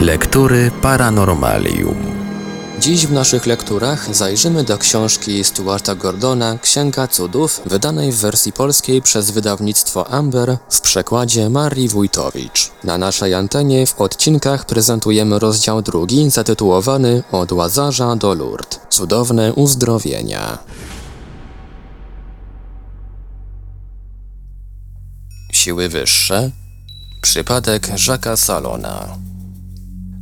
Lektury Paranormalium. Dziś w naszych lekturach zajrzymy do książki Stuarta Gordona Księga Cudów, wydanej w wersji polskiej przez wydawnictwo Amber w przekładzie Marii Wójtowicz. Na naszej antenie w odcinkach prezentujemy rozdział drugi zatytułowany Od Łazarza do Lourdes. Cudowne uzdrowienia. Siły wyższe. Przypadek Jacques'a Salona.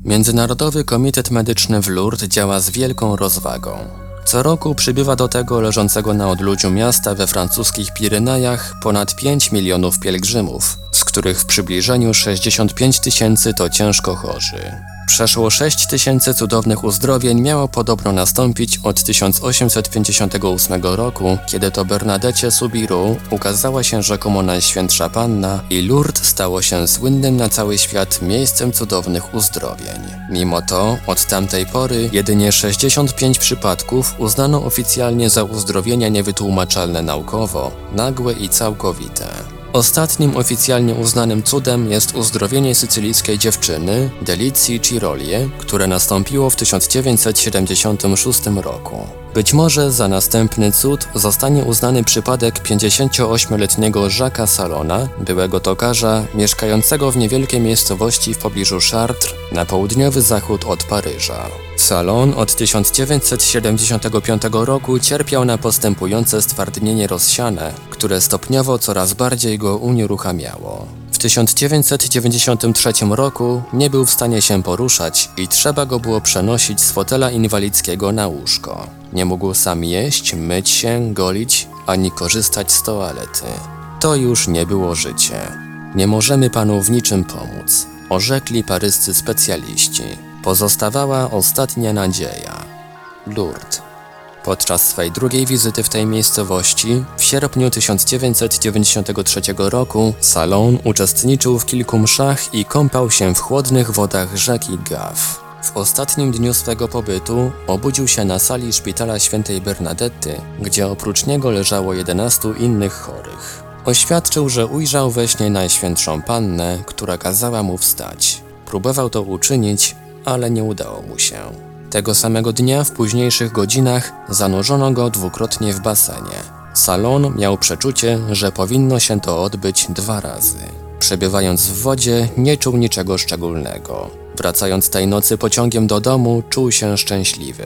Międzynarodowy Komitet Medyczny w Lourdes działa z wielką rozwagą. Co roku przybywa do tego leżącego na odludziu miasta we francuskich Pirenejach ponad 5 milionów pielgrzymów, z których w przybliżeniu 65 tysięcy to ciężko chorzy. Przeszło 6 tysięcy cudownych uzdrowień miało podobno nastąpić od 1858 roku, kiedy to Bernadette Subiru ukazała się rzekomo Najświętsza Panna i Lourdes stało się słynnym na cały świat miejscem cudownych uzdrowień. Mimo to, od tamtej pory jedynie 65 przypadków uznano oficjalnie za uzdrowienia niewytłumaczalne naukowo, nagłe i całkowite. Ostatnim oficjalnie uznanym cudem jest uzdrowienie sycylijskiej dziewczyny Delicji Cirolie, które nastąpiło w 1976 roku. Być może za następny cud zostanie uznany przypadek 58-letniego Jacques'a Salona, byłego tokarza, mieszkającego w niewielkiej miejscowości w pobliżu Chartres, na południowy zachód od Paryża. Salon od 1975 roku cierpiał na postępujące stwardnienie rozsiane, które stopniowo coraz bardziej go unieruchamiało. W 1993 roku nie był w stanie się poruszać i trzeba go było przenosić z fotela inwalidzkiego na łóżko. Nie mógł sam jeść, myć się, golić ani korzystać z toalety. To już nie było życie. Nie możemy panu w niczym pomóc, orzekli paryscy specjaliści. Pozostawała ostatnia nadzieja. Lourdes. Podczas swej drugiej wizyty w tej miejscowości, w sierpniu 1993 roku, Salon uczestniczył w kilku mszach i kąpał się w chłodnych wodach rzeki Gaf. W ostatnim dniu swego pobytu obudził się na sali szpitala świętej Bernadetty, gdzie oprócz niego leżało 11 innych chorych. Oświadczył, że ujrzał we śnie Najświętszą Pannę, która kazała mu wstać. Próbował to uczynić, ale nie udało mu się. Tego samego dnia w późniejszych godzinach zanurzono go dwukrotnie w basenie. Salon miał przeczucie, że powinno się to odbyć dwa razy. Przebywając w wodzie, nie czuł niczego szczególnego. Wracając tej nocy pociągiem do domu, czuł się szczęśliwy.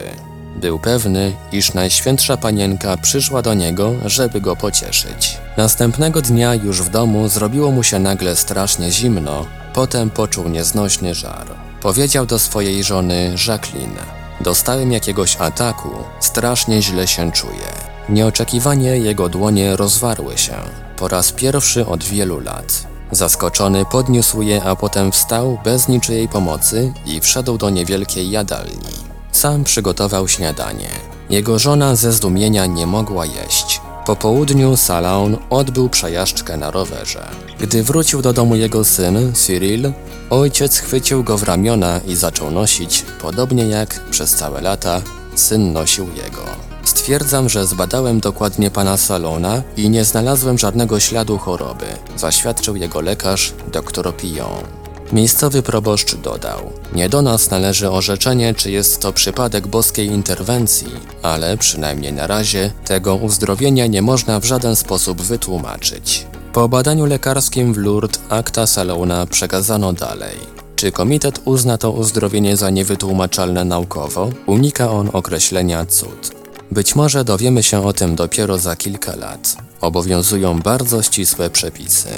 Był pewny, iż Najświętsza Panienka przyszła do niego, żeby go pocieszyć. Następnego dnia już w domu zrobiło mu się nagle strasznie zimno, potem poczuł nieznośny żar. Powiedział do swojej żony Jacqueline: Dostałem jakiegoś ataku, strasznie źle się czuję. Nieoczekiwanie jego dłonie rozwarły się. Po raz pierwszy od wielu lat. Zaskoczony podniósł je, a potem wstał bez niczyjej pomocy i wszedł do niewielkiej jadalni. Sam przygotował śniadanie. Jego żona ze zdumienia nie mogła jeść. Po południu Salon odbył przejażdżkę na rowerze. Gdy wrócił do domu jego syn, Cyril, ojciec chwycił go w ramiona i zaczął nosić, podobnie jak przez całe lata syn nosił jego. Stwierdzam, że zbadałem dokładnie pana Salona i nie znalazłem żadnego śladu choroby, zaświadczył jego lekarz, dr Pillon. Miejscowy proboszcz dodał: Nie do nas należy orzeczenie, czy jest to przypadek boskiej interwencji, ale przynajmniej na razie tego uzdrowienia nie można w żaden sposób wytłumaczyć. Po badaniu lekarskim w Lourdes akta Salona przekazano dalej. Czy komitet uzna to uzdrowienie za niewytłumaczalne naukowo? Unika on określenia cud. Być może dowiemy się o tym dopiero za kilka lat. Obowiązują bardzo ścisłe przepisy.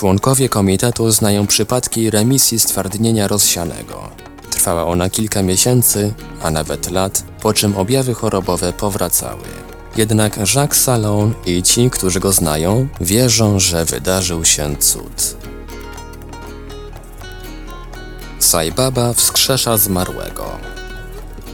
Członkowie komitetu znają przypadki remisji stwardnienia rozsianego. Trwała ona kilka miesięcy, a nawet lat, po czym objawy chorobowe powracały. Jednak Jacques Salon i ci, którzy go znają, wierzą, że wydarzył się cud. Sai Baba wskrzesza zmarłego.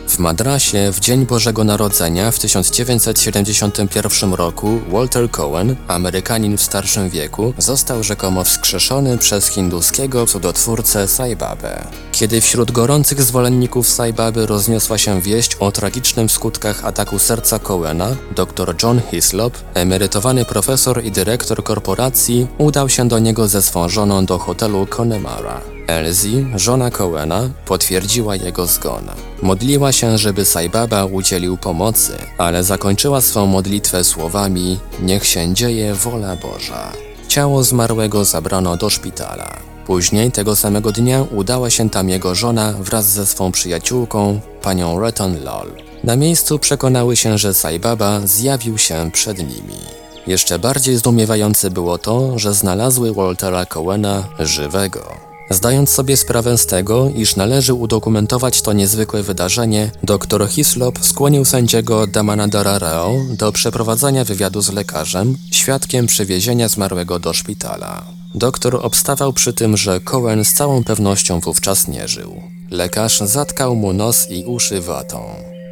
W Madrasie w Dzień Bożego Narodzenia w 1971 roku Walter Cohen, Amerykanin w starszym wieku, został rzekomo wskrzeszony przez hinduskiego cudotwórcę Sai Babę. Kiedy wśród gorących zwolenników Sai Baby rozniosła się wieść o tragicznym skutkach ataku serca Cohena, dr John Hislop, emerytowany profesor i dyrektor korporacji, udał się do niego ze swą żoną do hotelu Connemara. Elsie, żona Coena, potwierdziła jego zgon. Modliła się, żeby Saibaba udzielił pomocy, ale zakończyła swą modlitwę słowami Niech się dzieje wola Boża. Ciało zmarłego zabrano do szpitala. Później tego samego dnia udała się tam jego żona wraz ze swą przyjaciółką, panią Reton Lol. Na miejscu przekonały się, że Saibaba zjawił się przed nimi. Jeszcze bardziej zdumiewające było to, że znalazły Waltera Coena żywego. Zdając sobie sprawę z tego, iż należy udokumentować to niezwykłe wydarzenie, dr Hislop skłonił sędziego Damanadara Reo do przeprowadzania wywiadu z lekarzem, świadkiem przewiezienia zmarłego do szpitala. Doktor obstawał przy tym, że Cohen z całą pewnością wówczas nie żył. Lekarz zatkał mu nos i uszy watą.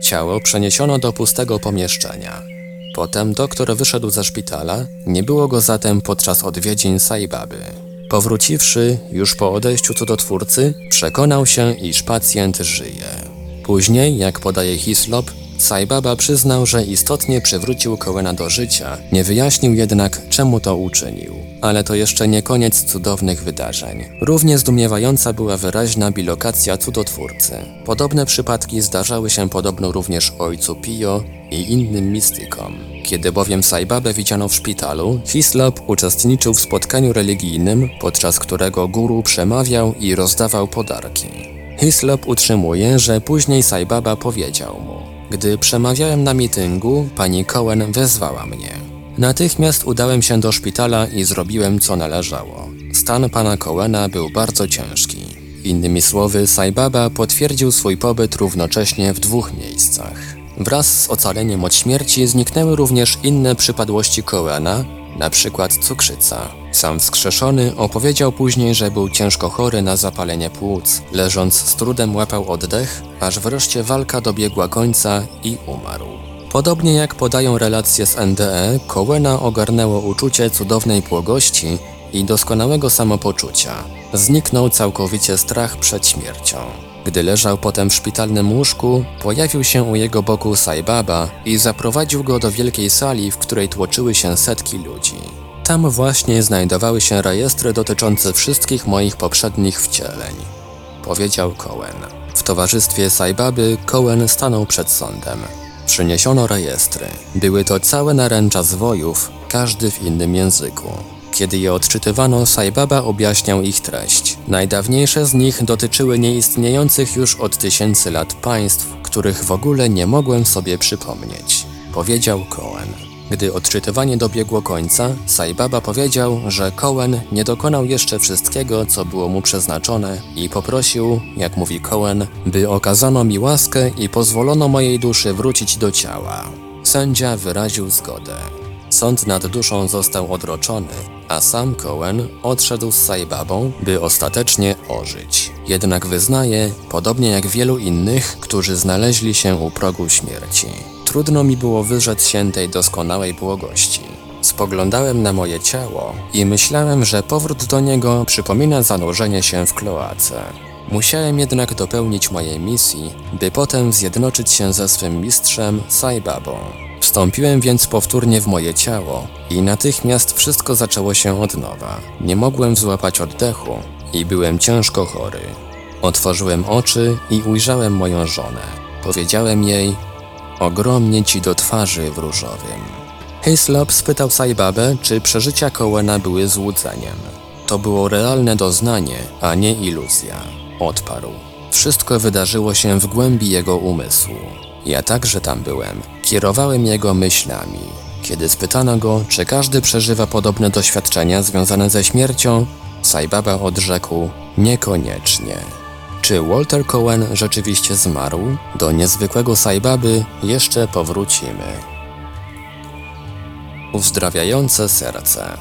Ciało przeniesiono do pustego pomieszczenia. Potem doktor wyszedł ze szpitala, nie było go zatem podczas odwiedzin Saibaby. Powróciwszy, już po odejściu cudotwórcy, przekonał się, iż pacjent żyje. Później, jak podaje Hislop, Saibaba przyznał, że istotnie przywrócił Coena do życia, nie wyjaśnił jednak, czemu to uczynił. Ale to jeszcze nie koniec cudownych wydarzeń. Równie zdumiewająca była wyraźna bilokacja cudotwórcy. Podobne przypadki zdarzały się podobno również ojcu Pio i innym mistykom. Kiedy bowiem Saibabę widziano w szpitalu, Hislop uczestniczył w spotkaniu religijnym, podczas którego guru przemawiał i rozdawał podarki. Hislop utrzymuje, że później Saibaba powiedział mu Gdy przemawiałem na mityngu, pani Cohen wezwała mnie. Natychmiast udałem się do szpitala i zrobiłem co należało. Stan pana Coena był bardzo ciężki. Innymi słowy, Saibaba potwierdził swój pobyt równocześnie w dwóch miejscach. Wraz z ocaleniem od śmierci zniknęły również inne przypadłości Coena, przykład cukrzyca. Sam wskrzeszony opowiedział później, że był ciężko chory na zapalenie płuc. Leżąc z trudem łapał oddech, aż wreszcie walka dobiegła końca i umarł. Podobnie jak podają relacje z NDE, Coena ogarnęło uczucie cudownej płogości i doskonałego samopoczucia. Zniknął całkowicie strach przed śmiercią. Gdy leżał potem w szpitalnym łóżku, pojawił się u jego boku Saibaba i zaprowadził go do wielkiej sali, w której tłoczyły się setki ludzi. Tam właśnie znajdowały się rejestry dotyczące wszystkich moich poprzednich wcieleń, powiedział Cohen. W towarzystwie Saibaby Cohen stanął przed sądem. Przyniesiono rejestry. Były to całe naręcza zwojów, każdy w innym języku. Kiedy je odczytywano, Saibaba objaśniał ich treść. Najdawniejsze z nich dotyczyły nieistniejących już od tysięcy lat państw, których w ogóle nie mogłem sobie przypomnieć, powiedział Cohen. Gdy odczytywanie dobiegło końca, Saibaba powiedział, że Cohen nie dokonał jeszcze wszystkiego, co było mu przeznaczone i poprosił, jak mówi Cohen, by okazano mi łaskę i pozwolono mojej duszy wrócić do ciała. Sędzia wyraził zgodę. Sąd nad duszą został odroczony, a sam Cohen odszedł z Saibabą, by ostatecznie ożyć. Jednak wyznaje, podobnie jak wielu innych, którzy znaleźli się u progu śmierci. Trudno mi było wyrzec się tej doskonałej błogości. Spoglądałem na moje ciało i myślałem, że powrót do niego przypomina zanurzenie się w kloace. Musiałem jednak dopełnić mojej misji, by potem zjednoczyć się ze swym mistrzem Saibabą. Wstąpiłem więc powtórnie w moje ciało i natychmiast wszystko zaczęło się od nowa. Nie mogłem złapać oddechu i byłem ciężko chory. Otworzyłem oczy i ujrzałem moją żonę. Powiedziałem jej, ogromnie ci do twarzy w różowym. Hislop spytał Saibabę, czy przeżycia Coena były złudzeniem. To było realne doznanie, a nie iluzja. Odparł. Wszystko wydarzyło się w głębi jego umysłu. Ja także tam byłem. Kierowałem jego myślami. Kiedy spytano go, czy każdy przeżywa podobne doświadczenia związane ze śmiercią, Saibaba odrzekł niekoniecznie. Czy Walter Cohen rzeczywiście zmarł? Do niezwykłego Saibaby jeszcze powrócimy. Uzdrawiające serce.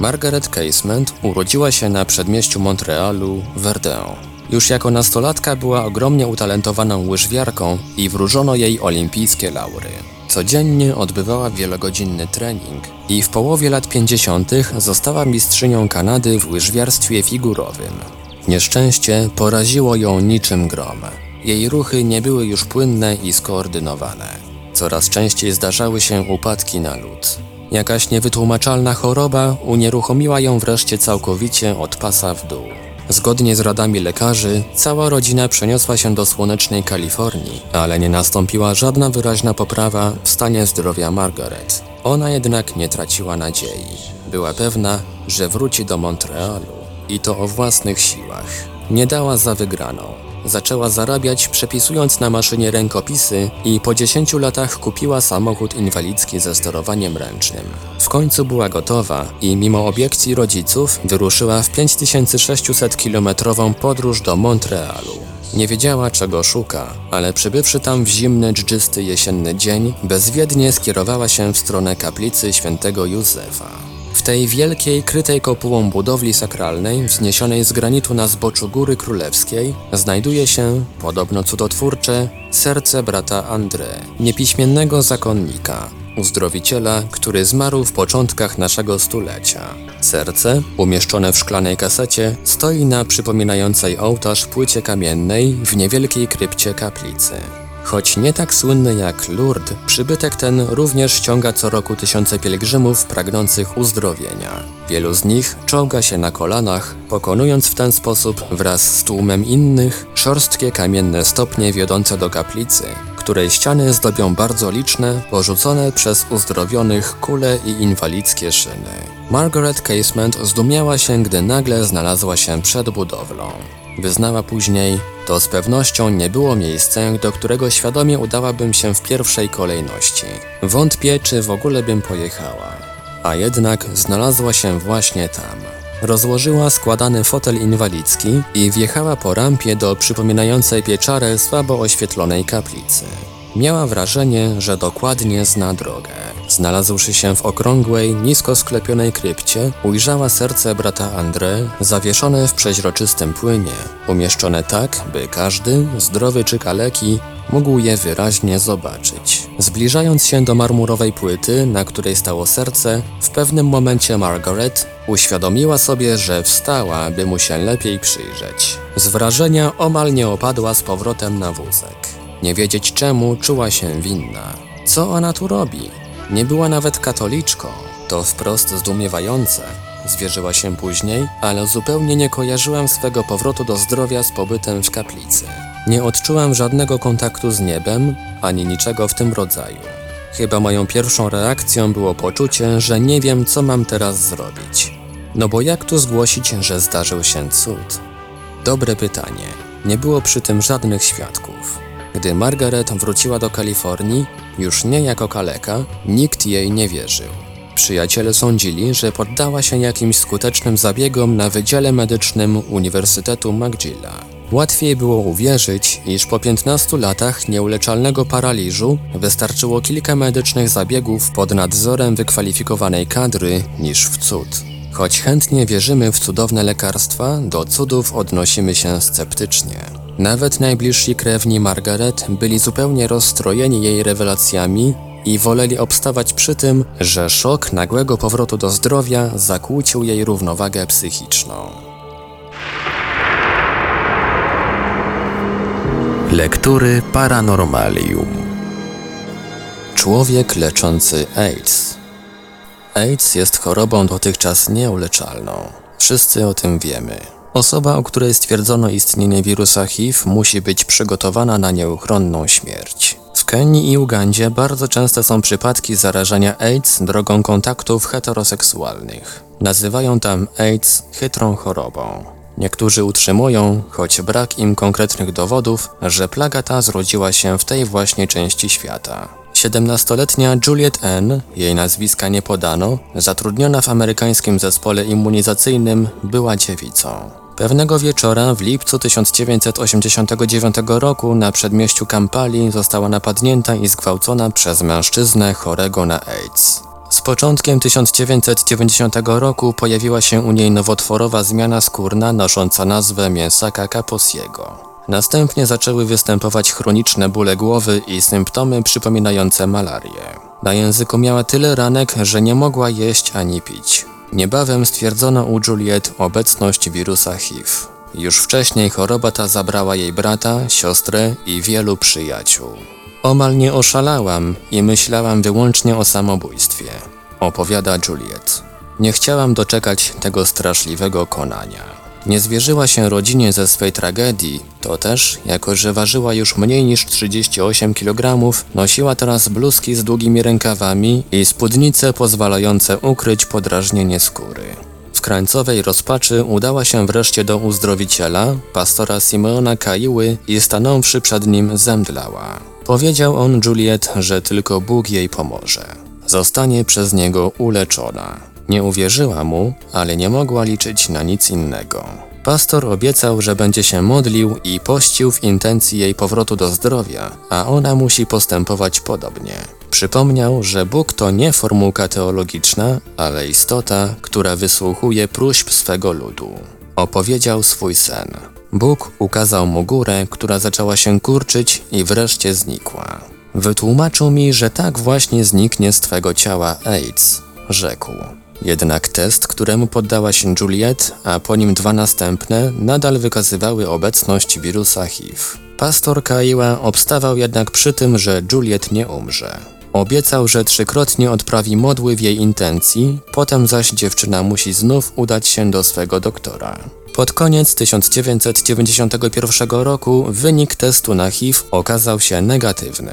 Margaret Casement urodziła się na przedmieściu Montrealu, Verdun. Już jako nastolatka była ogromnie utalentowaną łyżwiarką i wróżono jej olimpijskie laury. Codziennie odbywała wielogodzinny trening i w połowie lat 50. została mistrzynią Kanady w łyżwiarstwie figurowym. Nieszczęście poraziło ją niczym grom. Jej ruchy nie były już płynne i skoordynowane. Coraz częściej zdarzały się upadki na lód. Jakaś niewytłumaczalna choroba unieruchomiła ją wreszcie całkowicie od pasa w dół. Zgodnie z radami lekarzy, cała rodzina przeniosła się do słonecznej Kalifornii, ale nie nastąpiła żadna wyraźna poprawa w stanie zdrowia Margaret. Ona jednak nie traciła nadziei. Była pewna, że wróci do Montrealu i to o własnych siłach. Nie dała za wygraną. Zaczęła zarabiać przepisując na maszynie rękopisy i po 10 latach kupiła samochód inwalidzki ze sterowaniem ręcznym. W końcu była gotowa i mimo obiekcji rodziców wyruszyła w 5600-kilometrową podróż do Montrealu. Nie wiedziała czego szuka, ale przybywszy tam w zimny, dżdżysty jesienny dzień, bezwiednie skierowała się w stronę kaplicy świętego Józefa. W tej wielkiej, krytej kopułą budowli sakralnej, wzniesionej z granitu na zboczu Góry Królewskiej, znajduje się, podobno cudotwórcze, serce brata André, niepiśmiennego zakonnika, uzdrowiciela, który zmarł w początkach naszego stulecia. Serce, umieszczone w szklanej kasecie, stoi na przypominającej ołtarz płycie kamiennej w niewielkiej krypcie kaplicy. Choć nie tak słynny jak Lourdes, przybytek ten również ściąga co roku tysiące pielgrzymów pragnących uzdrowienia. Wielu z nich czołga się na kolanach, pokonując w ten sposób wraz z tłumem innych szorstkie kamienne stopnie wiodące do kaplicy, której ściany zdobią bardzo liczne, porzucone przez uzdrowionych kule i inwalidzkie szyny. Margaret Casement zdumiała się, gdy nagle znalazła się przed budowlą. Wyznała później, to z pewnością nie było miejscem, do którego świadomie udałabym się w pierwszej kolejności. Wątpię, czy w ogóle bym pojechała. A jednak znalazła się właśnie tam. Rozłożyła składany fotel inwalidzki i wjechała po rampie do przypominającej pieczarę słabo oświetlonej kaplicy. Miała wrażenie, że dokładnie zna drogę. Znalazłszy się w okrągłej, nisko sklepionej krypcie, ujrzała serce brata André, zawieszone w przeźroczystym płynie, umieszczone tak, by każdy, zdrowy czy kaleki, mógł je wyraźnie zobaczyć. Zbliżając się do marmurowej płyty, na której stało serce, w pewnym momencie Margaret uświadomiła sobie, że wstała, by mu się lepiej przyjrzeć. Z wrażenia omal nie opadła z powrotem na wózek. Nie wiedzieć czemu czuła się winna. Co ona tu robi? Nie była nawet katoliczką. To wprost zdumiewające. Zwierzyła się później, ale zupełnie nie kojarzyłam swego powrotu do zdrowia z pobytem w kaplicy. Nie odczułam żadnego kontaktu z niebem, ani niczego w tym rodzaju. Chyba moją pierwszą reakcją było poczucie, że nie wiem, co mam teraz zrobić. No bo jak tu zgłosić, że zdarzył się cud? Dobre pytanie. Nie było przy tym żadnych świadków. Gdy Margaret wróciła do Kalifornii, już nie jako kaleka, nikt jej nie wierzył. Przyjaciele sądzili, że poddała się jakimś skutecznym zabiegom na Wydziale Medycznym Uniwersytetu McGilla. Łatwiej było uwierzyć, iż po 15 latach nieuleczalnego paraliżu wystarczyło kilka medycznych zabiegów pod nadzorem wykwalifikowanej kadry niż w cud. Choć chętnie wierzymy w cudowne lekarstwa, do cudów odnosimy się sceptycznie. Nawet najbliżsi krewni Margaret byli zupełnie rozstrojeni jej rewelacjami i woleli obstawać przy tym, że szok nagłego powrotu do zdrowia zakłócił jej równowagę psychiczną. Lektury Paranormalium. Człowiek leczący AIDS. AIDS jest chorobą dotychczas nieuleczalną. Wszyscy o tym wiemy. Osoba, u której stwierdzono istnienie wirusa HIV, musi być przygotowana na nieuchronną śmierć. W Kenii i Ugandzie bardzo częste są przypadki zarażania AIDS drogą kontaktów heteroseksualnych. Nazywają tam AIDS chytrą chorobą. Niektórzy utrzymują, choć brak im konkretnych dowodów, że plaga ta zrodziła się w tej właśnie części świata. 17-letnia Juliet N., jej nazwiska nie podano, zatrudniona w amerykańskim zespole immunizacyjnym, była dziewicą. Pewnego wieczora w lipcu 1989 roku na przedmieściu Kampali została napadnięta i zgwałcona przez mężczyznę chorego na AIDS. Z początkiem 1990 roku pojawiła się u niej nowotworowa zmiana skórna nosząca nazwę mięsaka Kaposiego. Następnie zaczęły występować chroniczne bóle głowy i symptomy przypominające malarię. Na języku miała tyle ranek, że nie mogła jeść ani pić. Niebawem stwierdzono u Juliet obecność wirusa HIV. Już wcześniej choroba ta zabrała jej brata, siostrę i wielu przyjaciół. Omal nie oszalałam i myślałam wyłącznie o samobójstwie, opowiada Juliet. Nie chciałam doczekać tego straszliwego konania. Nie zwierzyła się rodzinie ze swej tragedii, to też, jako że ważyła już mniej niż 38 kg, nosiła teraz bluzki z długimi rękawami i spódnice pozwalające ukryć podrażnienie skóry. W krańcowej rozpaczy udała się wreszcie do uzdrowiciela, pastora Simeona Kaiły i stanąwszy przed nim zemdlała. Powiedział on Juliet, że tylko Bóg jej pomoże. Zostanie przez niego uleczona. Nie uwierzyła mu, ale nie mogła liczyć na nic innego. Pastor obiecał, że będzie się modlił i pościł w intencji jej powrotu do zdrowia, a ona musi postępować podobnie. Przypomniał, że Bóg to nie formułka teologiczna, ale istota, która wysłuchuje próśb swego ludu. Opowiedział swój sen. Bóg ukazał mu górę, która zaczęła się kurczyć i wreszcie znikła. Wytłumaczył mi, że tak właśnie zniknie z twego ciała AIDS, rzekł. Jednak test, któremu poddała się Juliet, a po nim dwa następne, nadal wykazywały obecność wirusa HIV. Pastor Kaiła obstawał jednak przy tym, że Juliet nie umrze. Obiecał, że trzykrotnie odprawi modły w jej intencji, potem zaś dziewczyna musi znów udać się do swego doktora. Pod koniec 1991 roku wynik testu na HIV okazał się negatywny.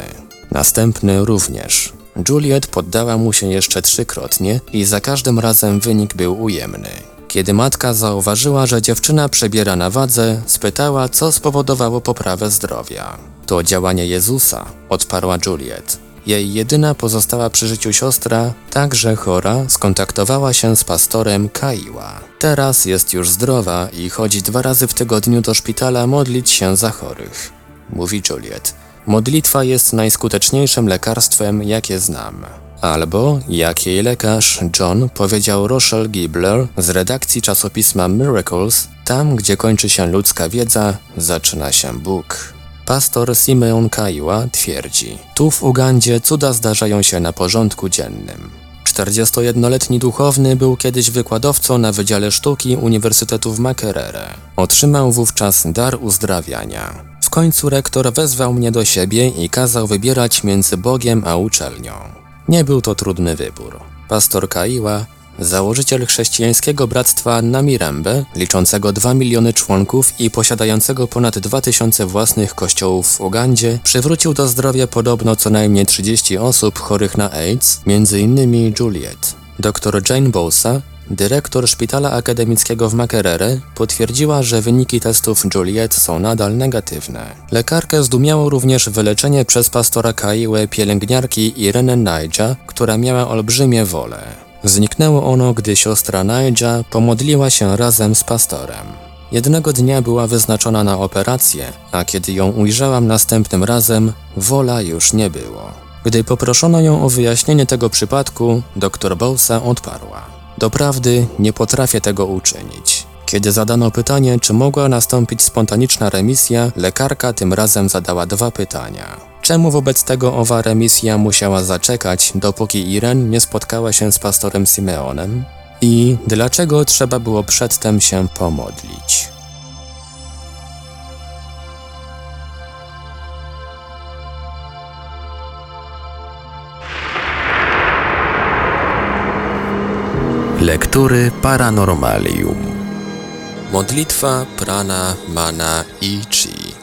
Następny również. Juliet poddała mu się jeszcze trzykrotnie i za każdym razem wynik był ujemny. Kiedy matka zauważyła, że dziewczyna przebiera na wadze, spytała, co spowodowało poprawę zdrowia. To działanie Jezusa, odparła Juliet. Jej jedyna pozostała przy życiu siostra, także chora, skontaktowała się z pastorem Kaiła. Teraz jest już zdrowa i chodzi dwa razy w tygodniu do szpitala modlić się za chorych, mówi Juliet. Modlitwa jest najskuteczniejszym lekarstwem, jakie znam. Albo, jak jej lekarz John powiedział Rochelle Gibler z redakcji czasopisma Miracles, tam gdzie kończy się ludzka wiedza, zaczyna się Bóg. Pastor Simeon Kaiwa twierdzi, tu w Ugandzie cuda zdarzają się na porządku dziennym. 41-letni duchowny był kiedyś wykładowcą na Wydziale Sztuki Uniwersytetu w Makerere. Otrzymał wówczas dar uzdrawiania. W końcu rektor wezwał mnie do siebie i kazał wybierać między Bogiem a uczelnią. Nie był to trudny wybór. Pastor Kaiła Założyciel chrześcijańskiego bractwa Namirembe, liczącego 2 miliony członków i posiadającego ponad 2000 własnych kościołów w Ugandzie, przywrócił do zdrowia podobno co najmniej 30 osób chorych na AIDS, m.in. Juliet. Dr Jane Bosa, dyrektor szpitala akademickiego w Makerere, potwierdziła, że wyniki testów Juliet są nadal negatywne. Lekarkę zdumiało również wyleczenie przez pastora Kaiłę pielęgniarki Irene Najdża, która miała olbrzymie wolę. Zniknęło ono, gdy siostra Najdża pomodliła się razem z pastorem. Jednego dnia była wyznaczona na operację, a kiedy ją ujrzałam następnym razem, wola już nie było. Gdy poproszono ją o wyjaśnienie tego przypadku, dr Bowsa odparła. Doprawdy nie potrafię tego uczynić. Kiedy zadano pytanie, czy mogła nastąpić spontaniczna remisja, lekarka tym razem zadała dwa pytania. Czemu wobec tego owa remisja musiała zaczekać, dopóki Iren nie spotkała się z pastorem Simeonem? I dlaczego trzeba było przedtem się pomodlić? Lektury Paranormalium. Modlitwa, prana, mana i chi.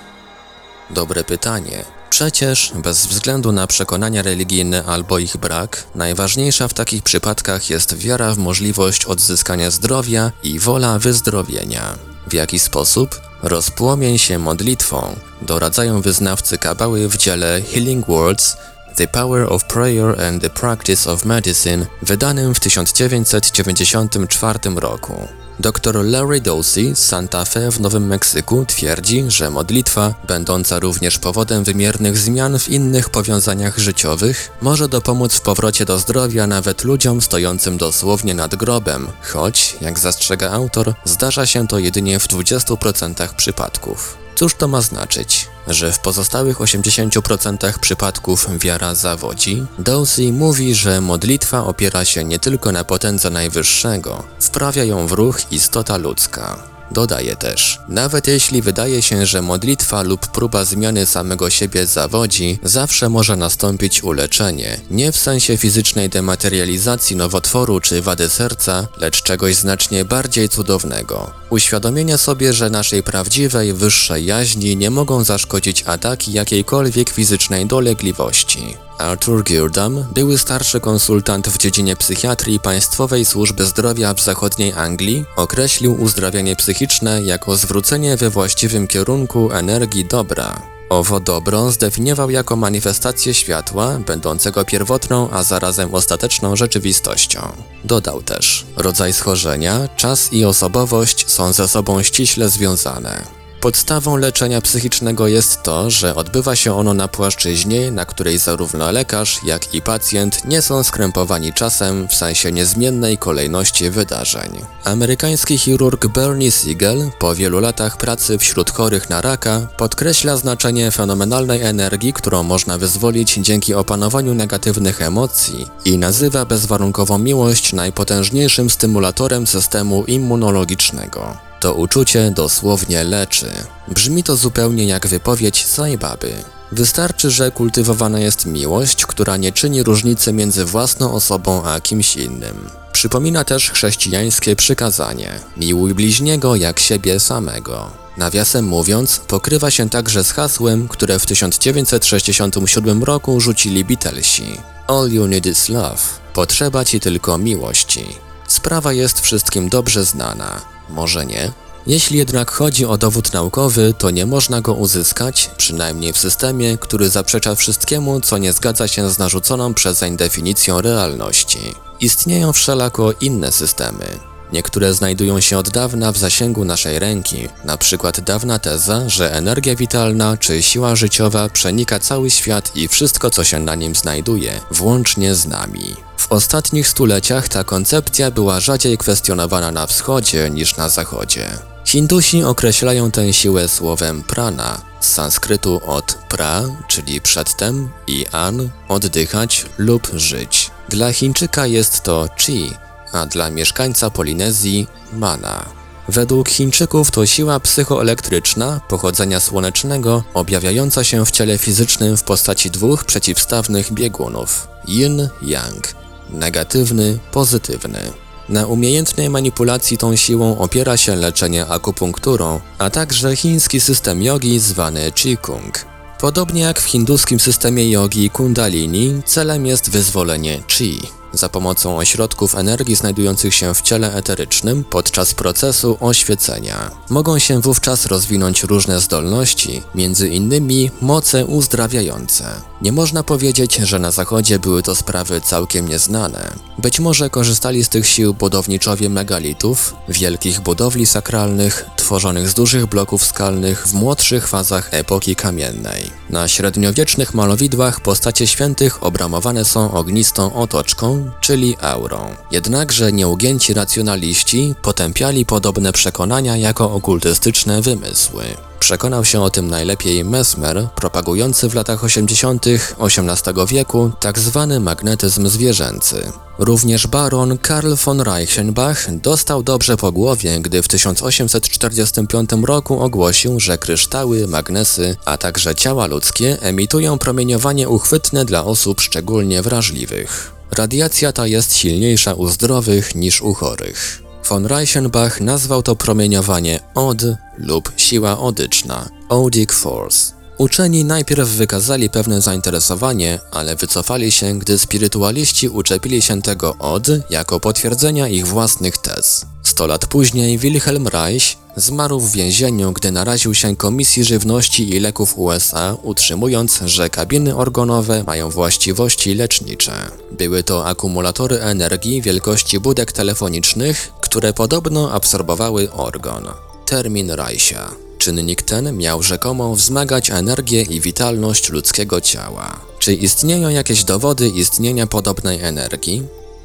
Dobre pytanie. Przecież, bez względu na przekonania religijne albo ich brak, najważniejsza w takich przypadkach jest wiara w możliwość odzyskania zdrowia i wola wyzdrowienia. W jaki sposób? Rozpłomień się modlitwą, doradzają wyznawcy kabały w dziele Healing Words The Power of Prayer and the Practice of Medicine, wydanym w 1994 roku. Dr Larry Dosey z Santa Fe w Nowym Meksyku twierdzi, że modlitwa, będąca również powodem wymiernych zmian w innych powiązaniach życiowych, może dopomóc w powrocie do zdrowia nawet ludziom stojącym dosłownie nad grobem, choć, jak zastrzega autor, zdarza się to jedynie w 20% przypadków. Cóż to ma znaczyć? Że w pozostałych 80% przypadków wiara zawodzi? Dosey mówi, że modlitwa opiera się nie tylko na potędze Najwyższego, wprawia ją w ruch istota ludzka. Dodaje też, nawet jeśli wydaje się, że modlitwa lub próba zmiany samego siebie zawodzi, zawsze może nastąpić uleczenie, nie w sensie fizycznej dematerializacji nowotworu czy wady serca, lecz czegoś znacznie bardziej cudownego. Uświadomienie sobie, że naszej prawdziwej, wyższej jaźni nie mogą zaszkodzić ataki jakiejkolwiek fizycznej dolegliwości. Arthur Girdam, były starszy konsultant w dziedzinie psychiatrii Państwowej Służby Zdrowia w zachodniej Anglii, określił uzdrawianie psychiczne jako zwrócenie we właściwym kierunku energii dobra. Owo dobro zdefiniował jako manifestację światła, będącego pierwotną, a zarazem ostateczną rzeczywistością. Dodał też, rodzaj schorzenia, czas i osobowość są ze sobą ściśle związane. Podstawą leczenia psychicznego jest to, że odbywa się ono na płaszczyźnie, na której zarówno lekarz, jak i pacjent nie są skrępowani czasem w sensie niezmiennej kolejności wydarzeń. Amerykański chirurg Bernie Siegel po wielu latach pracy wśród chorych na raka podkreśla znaczenie fenomenalnej energii, którą można wyzwolić dzięki opanowaniu negatywnych emocji i nazywa bezwarunkową miłość najpotężniejszym stymulatorem systemu immunologicznego. To uczucie dosłownie leczy. Brzmi to zupełnie jak wypowiedź Saibaby. Wystarczy, że kultywowana jest miłość, która nie czyni różnicy między własną osobą a kimś innym. Przypomina też chrześcijańskie przykazanie: miłuj bliźniego jak siebie samego. Nawiasem mówiąc, pokrywa się także z hasłem, które w 1967 roku rzucili Beatlesi. All you need is love. Potrzeba ci tylko miłości. Sprawa jest wszystkim dobrze znana. Może nie. Jeśli jednak chodzi o dowód naukowy, to nie można go uzyskać, przynajmniej w systemie, który zaprzecza wszystkiemu, co nie zgadza się z narzuconą przezeń definicją realności. Istnieją wszelako inne systemy. Niektóre znajdują się od dawna w zasięgu naszej ręki, na przykład dawna teza, że energia witalna czy siła życiowa przenika cały świat i wszystko, co się na nim znajduje, włącznie z nami. W ostatnich stuleciach ta koncepcja była rzadziej kwestionowana na wschodzie niż na zachodzie. Hindusi określają tę siłę słowem prana, z sanskrytu od pra, czyli przedtem, i an, oddychać lub żyć. Dla Chińczyka jest to chi, a dla mieszkańca Polinezji mana. Według Chińczyków to siła psychoelektryczna pochodzenia słonecznego, objawiająca się w ciele fizycznym w postaci dwóch przeciwstawnych biegunów yin-yang negatywny, pozytywny. Na umiejętnej manipulacji tą siłą opiera się leczenie akupunkturą, a także chiński system jogi zwany Qigong. Podobnie jak w hinduskim systemie jogi Kundalini, celem jest wyzwolenie Chi za pomocą ośrodków energii znajdujących się w ciele eterycznym podczas procesu oświecenia. Mogą się wówczas rozwinąć różne zdolności, między innymi moce uzdrawiające. Nie można powiedzieć, że na zachodzie były to sprawy całkiem nieznane. Być może korzystali z tych sił budowniczowie megalitów, wielkich budowli sakralnych, tworzonych z dużych bloków skalnych w młodszych fazach epoki kamiennej. Na średniowiecznych malowidłach postacie świętych obramowane są ognistą otoczką, czyli aurą. Jednakże nieugięci racjonaliści potępiali podobne przekonania jako okultystyczne wymysły. Przekonał się o tym najlepiej Mesmer, propagujący w latach 80. XVIII wieku tzw. Tak magnetyzm zwierzęcy. Również baron Karl von Reichenbach dostał dobrze po głowie, gdy w 1845 roku ogłosił, że kryształy, magnesy, a także ciała ludzkie emitują promieniowanie uchwytne dla osób szczególnie wrażliwych. Radiacja ta jest silniejsza u zdrowych niż u chorych. Von Reichenbach nazwał to promieniowanie OD lub siła odyczna, odic force. Uczeni najpierw wykazali pewne zainteresowanie, ale wycofali się, gdy spirytualiści uczepili się tego od jako potwierdzenia ich własnych tez. Sto lat później Wilhelm Reich zmarł w więzieniu, gdy naraził się Komisji Żywności i Leków USA, utrzymując, że kabiny organowe mają właściwości lecznicze. Były to akumulatory energii wielkości budek telefonicznych, które podobno absorbowały organ. Termin Reicha. Czynnik ten miał rzekomo wzmagać energię i witalność ludzkiego ciała. Czy istnieją jakieś dowody istnienia podobnej energii?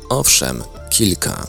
Owszem, kilka.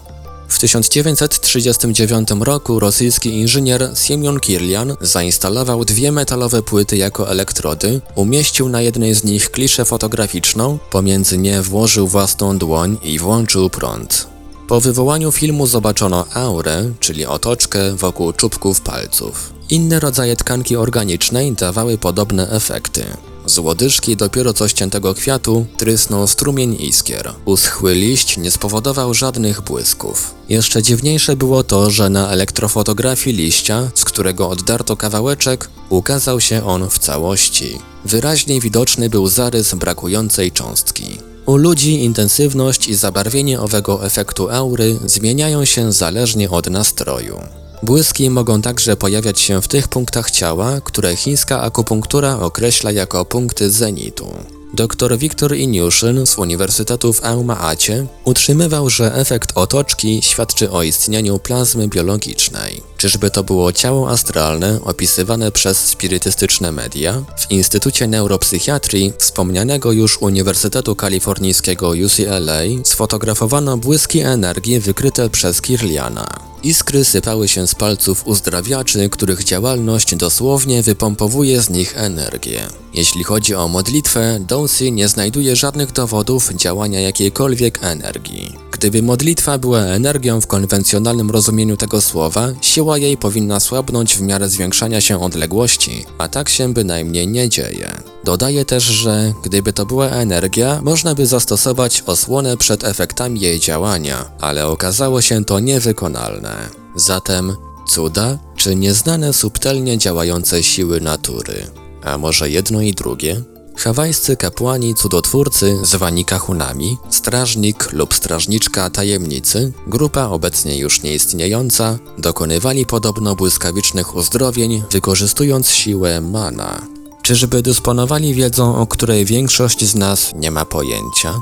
W 1939 roku rosyjski inżynier Siemion Kirlian zainstalował dwie metalowe płyty jako elektrody, umieścił na jednej z nich kliszę fotograficzną, pomiędzy nie włożył własną dłoń i włączył prąd. Po wywołaniu filmu zobaczono aurę, czyli otoczkę wokół czubków palców. Inne rodzaje tkanki organicznej dawały podobne efekty. Z łodyżki dopiero co ściętego kwiatu trysnął strumień iskier. Uschły liść nie spowodował żadnych błysków. Jeszcze dziwniejsze było to, że na elektrofotografii liścia, z którego oddarto kawałeczek, ukazał się on w całości. Wyraźnie widoczny był zarys brakującej cząstki. U ludzi intensywność i zabarwienie owego efektu aury zmieniają się zależnie od nastroju. Błyski mogą także pojawiać się w tych punktach ciała, które chińska akupunktura określa jako punkty zenitu. Dr Wiktor Iniuszyn z Uniwersytetu w Aumaacie utrzymywał, że efekt otoczki świadczy o istnieniu plazmy biologicznej. Czyżby to było ciało astralne opisywane przez spirytystyczne media? W Instytucie Neuropsychiatrii wspomnianego już Uniwersytetu Kalifornijskiego UCLA sfotografowano błyski energii wykryte przez Kirliana. Iskry sypały się z palców uzdrawiaczy, których działalność dosłownie wypompowuje z nich energię. Jeśli chodzi o modlitwę, Dowsey nie znajduje żadnych dowodów działania jakiejkolwiek energii. Gdyby modlitwa była energią w konwencjonalnym rozumieniu tego słowa, siła jej powinna słabnąć w miarę zwiększania się odległości, a tak się bynajmniej nie dzieje. Dodaje też, że gdyby to była energia, można by zastosować osłonę przed efektami jej działania, ale okazało się to niewykonalne. Zatem cuda czy nieznane subtelnie działające siły natury? A może jedno i drugie? Hawajscy kapłani cudotwórcy, zwani kahunami, strażnik lub strażniczka tajemnicy, grupa obecnie już nieistniejąca, dokonywali podobno błyskawicznych uzdrowień, wykorzystując siłę mana. Czyżby dysponowali wiedzą, o której większość z nas nie ma pojęcia?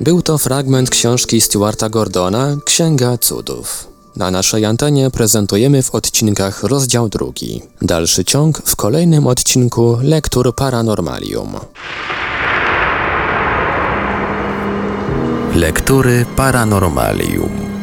Był to fragment książki Stuarta Gordona Księga Cudów. Na naszej antenie prezentujemy w odcinkach rozdział drugi. Dalszy ciąg w kolejnym odcinku Lektur Paranormalium. Lektury Paranormalium.